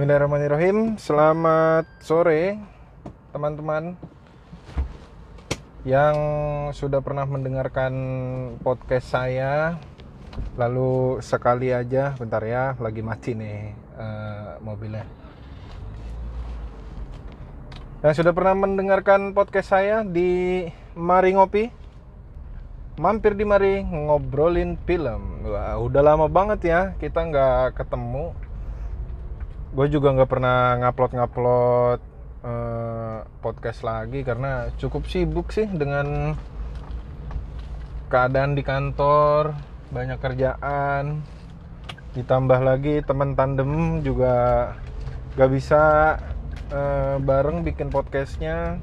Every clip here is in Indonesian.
Bismillahirrahmanirrahim. Selamat sore teman-teman yang sudah pernah mendengarkan podcast saya. Lalu sekali aja, bentar ya, lagi mati nih eh, mobilnya. Yang sudah pernah mendengarkan podcast saya di Mari Ngopi, mampir di Mari ngobrolin film. Wah, udah lama banget ya kita nggak ketemu gue juga nggak pernah ngupload-ngupload eh, podcast lagi karena cukup sibuk sih dengan keadaan di kantor banyak kerjaan. Ditambah lagi teman tandem juga gak bisa eh, bareng bikin podcastnya.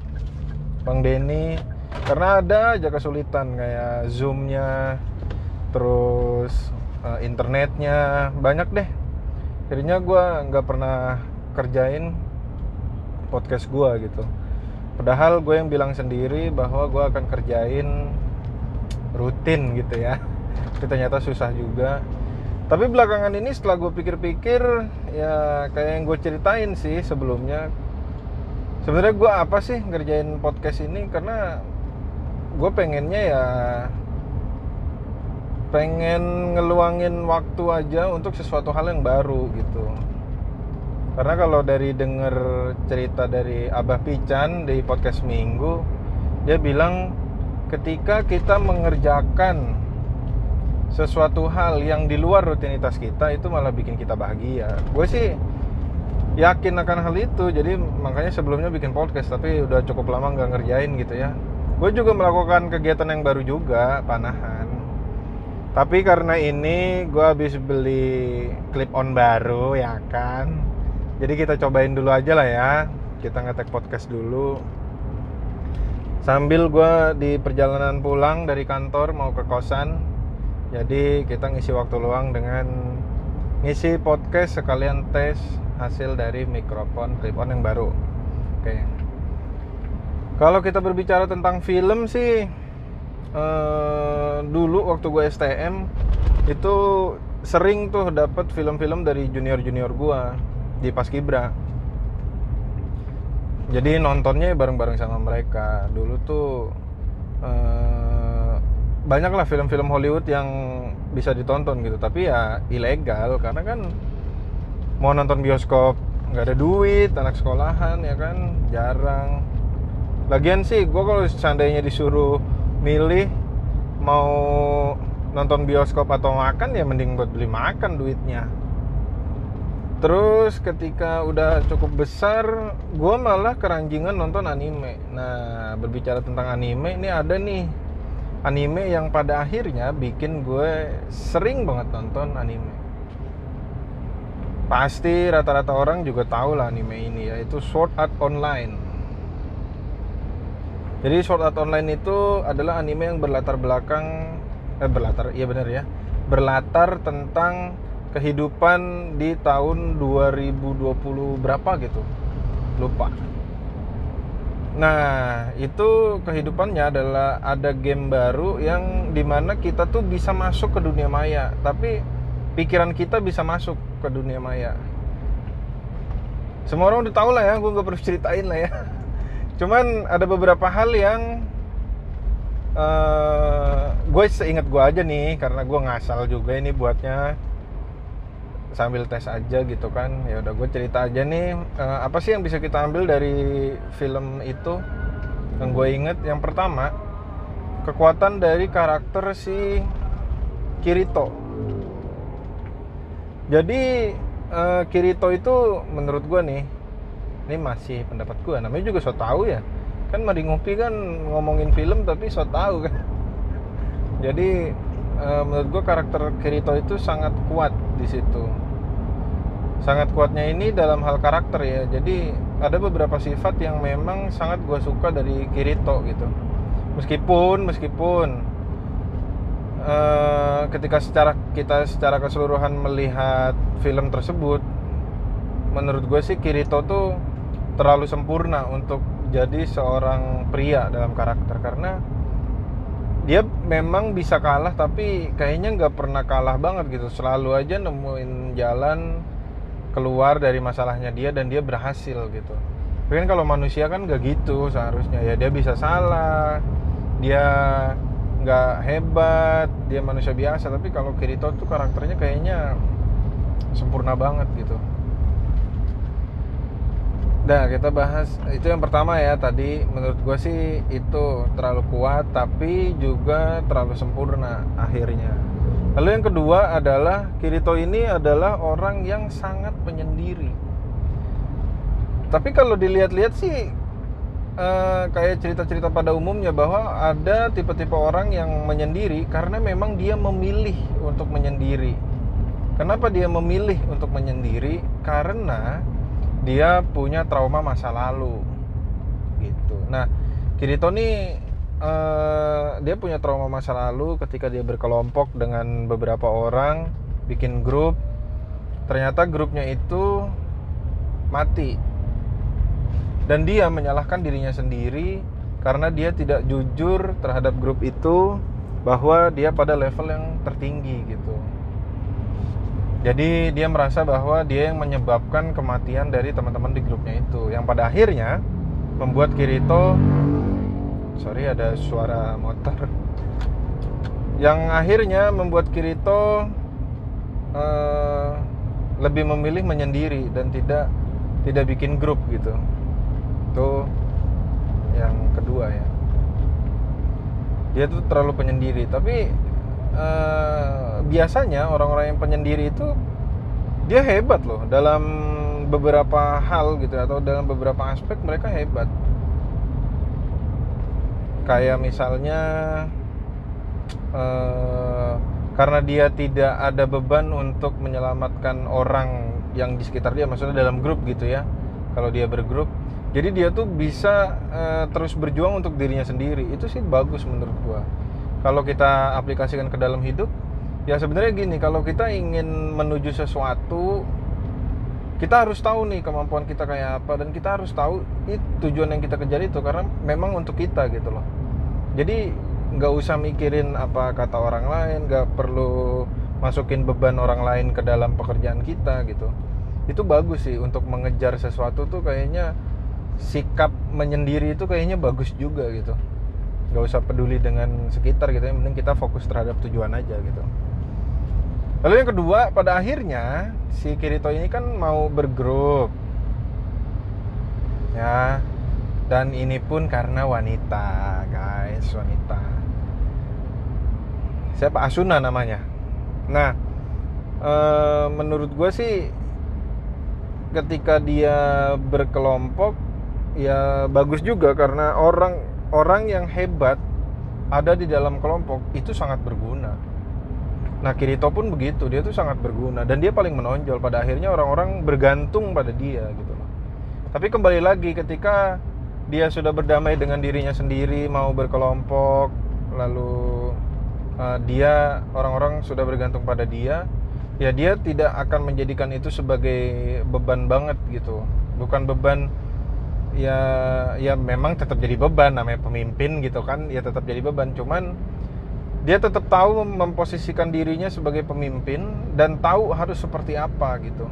Bang Denny karena ada aja kesulitan kayak zoomnya terus eh, internetnya. Banyak deh akhirnya gue nggak pernah kerjain podcast gue gitu. Padahal gue yang bilang sendiri bahwa gue akan kerjain rutin gitu ya. Tapi ternyata susah juga. Tapi belakangan ini setelah gue pikir-pikir ya kayak yang gue ceritain sih sebelumnya. Sebenarnya gue apa sih ngerjain podcast ini? Karena gue pengennya ya pengen ngeluangin waktu aja untuk sesuatu hal yang baru gitu. Karena kalau dari denger cerita dari Abah Pican di podcast Minggu dia bilang ketika kita mengerjakan sesuatu hal yang di luar rutinitas kita itu malah bikin kita bahagia. Gue sih yakin akan hal itu jadi makanya sebelumnya bikin podcast tapi udah cukup lama nggak ngerjain gitu ya. Gue juga melakukan kegiatan yang baru juga panahan tapi karena ini gue habis beli clip on baru ya kan? Jadi kita cobain dulu aja lah ya. Kita ngetek podcast dulu. Sambil gue di perjalanan pulang dari kantor mau ke kosan jadi kita ngisi waktu luang dengan ngisi podcast sekalian tes hasil dari mikrofon clip on yang baru. Oke. Kalau kita berbicara tentang film sih uh, dulu waktu gue STM itu sering tuh dapat film-film dari junior-junior gue di Paskibra. Jadi nontonnya bareng-bareng sama mereka. Dulu tuh uh, banyak lah film-film Hollywood yang bisa ditonton gitu, tapi ya ilegal karena kan mau nonton bioskop nggak ada duit, anak sekolahan ya kan jarang. Lagian sih gue kalau seandainya disuruh milih mau nonton bioskop atau makan ya mending buat beli makan duitnya. Terus ketika udah cukup besar gue malah keranjingan nonton anime. Nah berbicara tentang anime ini ada nih. Anime yang pada akhirnya bikin gue sering banget nonton anime. Pasti rata-rata orang juga tahu lah anime ini yaitu Sword Art Online jadi Sword Art Online itu adalah anime yang berlatar belakang eh berlatar iya benar ya. Berlatar tentang kehidupan di tahun 2020 berapa gitu. Lupa. Nah, itu kehidupannya adalah ada game baru yang di mana kita tuh bisa masuk ke dunia maya, tapi pikiran kita bisa masuk ke dunia maya. Semua orang udah tahu lah ya, gue gak perlu ceritain lah ya cuman ada beberapa hal yang uh, gue seingat gue aja nih karena gue ngasal juga ini buatnya. Sambil tes aja gitu kan. Ya udah gue cerita aja nih uh, apa sih yang bisa kita ambil dari film itu? Yang gue inget yang pertama kekuatan dari karakter si Kirito. Jadi uh, Kirito itu menurut gue nih ini masih pendapat gue namanya juga so tau ya. Kan mari ngopi kan ngomongin film tapi so tau kan. Jadi e, menurut gue karakter Kirito itu sangat kuat di situ. Sangat kuatnya ini dalam hal karakter ya. Jadi ada beberapa sifat yang memang sangat gue suka dari Kirito gitu. Meskipun meskipun e, ketika secara kita secara keseluruhan melihat film tersebut menurut gue sih Kirito tuh terlalu sempurna untuk jadi seorang pria dalam karakter. Karena dia memang bisa kalah tapi kayaknya nggak pernah kalah banget gitu. Selalu aja nemuin jalan keluar dari masalahnya dia dan dia berhasil gitu. Kan kalau manusia kan gak gitu seharusnya. Ya dia bisa salah dia nggak hebat dia manusia biasa. Tapi kalau Kirito tuh karakternya kayaknya sempurna banget gitu Nah kita bahas itu yang pertama ya tadi menurut gue sih itu terlalu kuat tapi juga terlalu sempurna akhirnya. Lalu yang kedua adalah Kirito ini adalah orang yang sangat penyendiri. Tapi kalau dilihat-lihat sih eh, kayak cerita-cerita pada umumnya bahwa ada tipe-tipe orang yang menyendiri karena memang dia memilih untuk menyendiri. Kenapa dia memilih untuk menyendiri? Karena dia punya trauma masa lalu. Gitu. Nah Kirito nih uh, dia punya trauma masa lalu ketika dia berkelompok dengan beberapa orang bikin grup. Ternyata grupnya itu mati. Dan dia menyalahkan dirinya sendiri karena dia tidak jujur terhadap grup itu bahwa dia pada level yang tertinggi gitu jadi dia merasa bahwa dia yang menyebabkan kematian dari teman-teman di grupnya itu. Yang pada akhirnya membuat Kirito sorry ada suara motor. Yang akhirnya membuat Kirito uh, lebih memilih menyendiri dan tidak tidak bikin grup gitu. Itu yang kedua ya. Dia tuh terlalu penyendiri. Tapi Eh, biasanya orang-orang yang penyendiri itu dia hebat loh. Dalam beberapa hal gitu atau dalam beberapa aspek mereka hebat. Kayak misalnya uh, karena dia tidak ada beban untuk menyelamatkan orang yang di sekitar dia maksudnya dalam grup gitu ya kalau dia bergrup. Jadi dia tuh bisa uh, terus berjuang untuk dirinya sendiri. Itu sih bagus menurut gua kalau kita aplikasikan ke dalam hidup ya sebenarnya gini kalau kita ingin menuju sesuatu kita harus tahu nih kemampuan kita kayak apa dan kita harus tahu itu tujuan yang kita kejar itu karena memang untuk kita gitu loh. Jadi nggak usah mikirin apa kata orang lain nggak perlu masukin beban orang lain ke dalam pekerjaan kita gitu. Itu bagus sih untuk mengejar sesuatu tuh kayaknya sikap menyendiri itu kayaknya bagus juga gitu nggak usah peduli dengan sekitar gitu yang penting kita fokus terhadap tujuan aja gitu. Lalu yang kedua pada akhirnya si Kirito ini kan mau bergrup. Ya. Dan ini pun karena wanita guys wanita. Siapa? Asuna namanya. Nah e, menurut gue sih ketika dia berkelompok ya bagus juga karena orang orang yang hebat ada di dalam kelompok itu sangat berguna. Nah Kirito pun begitu, dia tuh sangat berguna dan dia paling menonjol. Pada akhirnya orang-orang bergantung pada dia gitu. Tapi kembali lagi ketika dia sudah berdamai dengan dirinya sendiri, mau berkelompok, lalu uh, dia orang-orang sudah bergantung pada dia, ya dia tidak akan menjadikan itu sebagai beban banget gitu. Bukan beban ya ya memang tetap jadi beban namanya pemimpin gitu kan ya tetap jadi beban. Cuman dia tetap tahu memposisikan dirinya sebagai pemimpin dan tahu harus seperti apa gitu.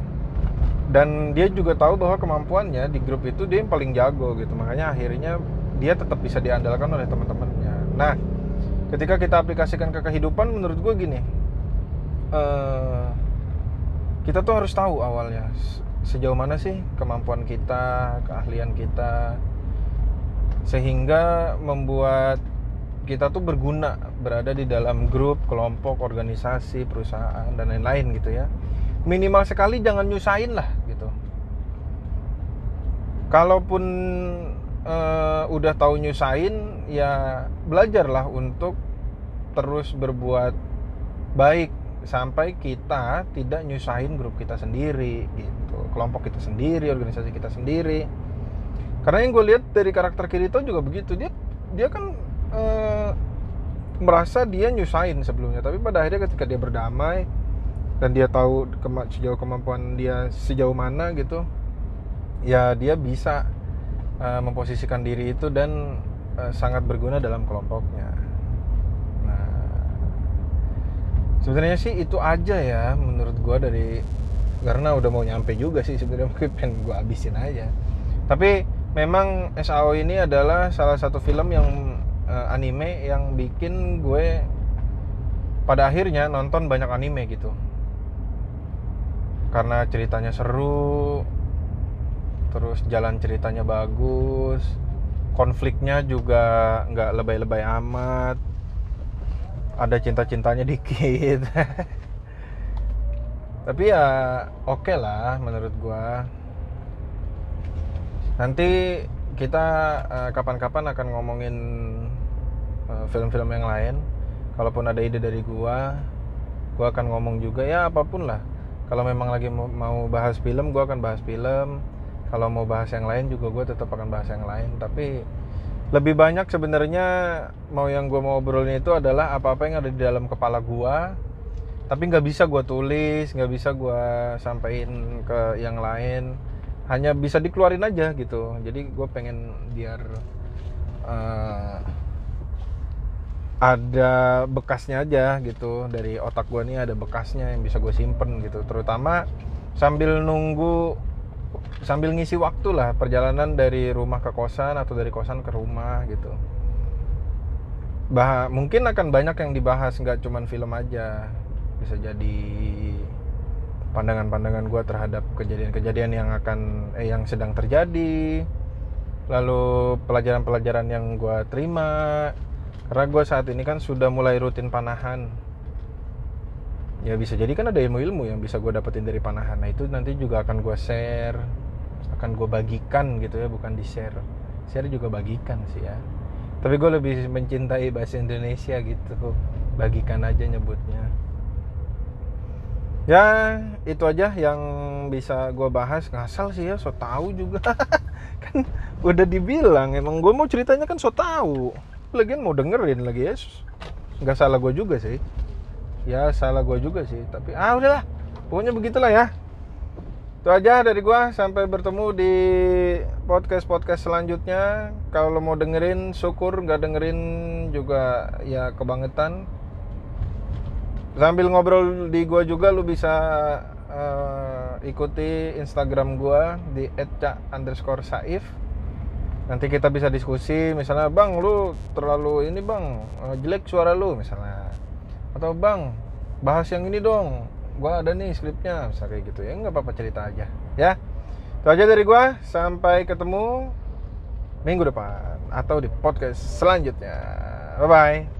Dan dia juga tahu bahwa kemampuannya di grup itu dia yang paling jago gitu. Makanya akhirnya dia tetap bisa diandalkan oleh teman-temannya. Nah ketika kita aplikasikan ke kehidupan menurut gue gini uh, kita tuh harus tahu awalnya sejauh mana sih kemampuan kita, keahlian kita sehingga membuat kita tuh berguna berada di dalam grup, kelompok, organisasi, perusahaan dan lain-lain gitu ya. Minimal sekali jangan nyusahin lah gitu. Kalaupun uh, udah tahu nyusahin ya belajarlah untuk terus berbuat baik sampai kita tidak nyusahin grup kita sendiri gitu. Kelompok kita sendiri organisasi kita sendiri. Karena yang gue lihat dari karakter Kirito juga begitu. Dia dia kan e, merasa dia nyusahin sebelumnya. Tapi pada akhirnya ketika dia berdamai dan dia tahu kema sejauh kemampuan dia sejauh mana gitu ya dia bisa e, memposisikan diri itu dan e, sangat berguna dalam kelompoknya sebenarnya sih itu aja ya menurut gue dari karena udah mau nyampe juga sih sebenarnya mungkin pengen gue habisin aja. Tapi memang SAO ini adalah salah satu film yang uh, anime yang bikin gue pada akhirnya nonton banyak anime gitu. Karena ceritanya seru terus jalan ceritanya bagus konfliknya juga nggak lebay-lebay amat ada cinta-cintanya dikit. Tapi ya oke okay lah menurut gua. Nanti kita uh, kapan-kapan akan ngomongin eh, film-film yang lain. Kalaupun ada ide dari gua gua akan ngomong juga ya apa pun lah. Kalau memang lagi mau, mau bahas film gua akan bahas film. Kalau mau bahas yang lain juga gue tetap akan bahas yang lain. Tapi lebih banyak sebenarnya mau yang gue mau obrolin itu adalah apa-apa yang ada di dalam kepala gue tapi nggak bisa gue tulis nggak bisa gue sampaikan ke yang lain. Hanya bisa dikeluarin aja gitu. Jadi gue pengen biar uh, ada bekasnya aja gitu. Dari otak gue nih ada bekasnya yang bisa gue simpen gitu. Terutama sambil nunggu sambil ngisi waktu lah perjalanan dari rumah ke kosan atau dari kosan ke rumah gitu. Bah mungkin akan banyak yang dibahas nggak cuman film aja. Bisa jadi pandangan-pandangan gue terhadap kejadian-kejadian yang akan eh, yang sedang terjadi. Lalu pelajaran-pelajaran yang gue terima. Karena gue saat ini kan sudah mulai rutin panahan ya bisa jadi kan ada ilmu-ilmu yang bisa gue dapetin dari panahan. Nah itu nanti juga akan gue share akan gue bagikan gitu ya bukan di share share juga bagikan sih ya. Tapi gue lebih mencintai bahasa Indonesia gitu. Bagikan aja nyebutnya. Ya itu aja yang bisa gue bahas. Ngasal sih ya so tau juga. Kan udah dibilang emang gue mau ceritanya kan so tau. Lagian mau dengerin lagi ya. Nggak salah gue juga sih ya salah gue juga sih tapi ah udahlah. Pokoknya begitulah ya. Itu aja dari gua. Sampai bertemu di podcast podcast selanjutnya. Kalau mau dengerin syukur. Nggak dengerin juga ya kebangetan. Sambil ngobrol di gua juga lu bisa uh, ikuti Instagram gua di @ca underscore saif nanti kita bisa diskusi. Misalnya bang lu terlalu ini bang eh, jelek suara lu misalnya atau bang bahas yang ini dong. Gue ada nih skripnya kayak gitu ya. Nggak apa-apa cerita aja. Ya. Itu aja dari gue sampai ketemu minggu depan atau di podcast selanjutnya. Bye bye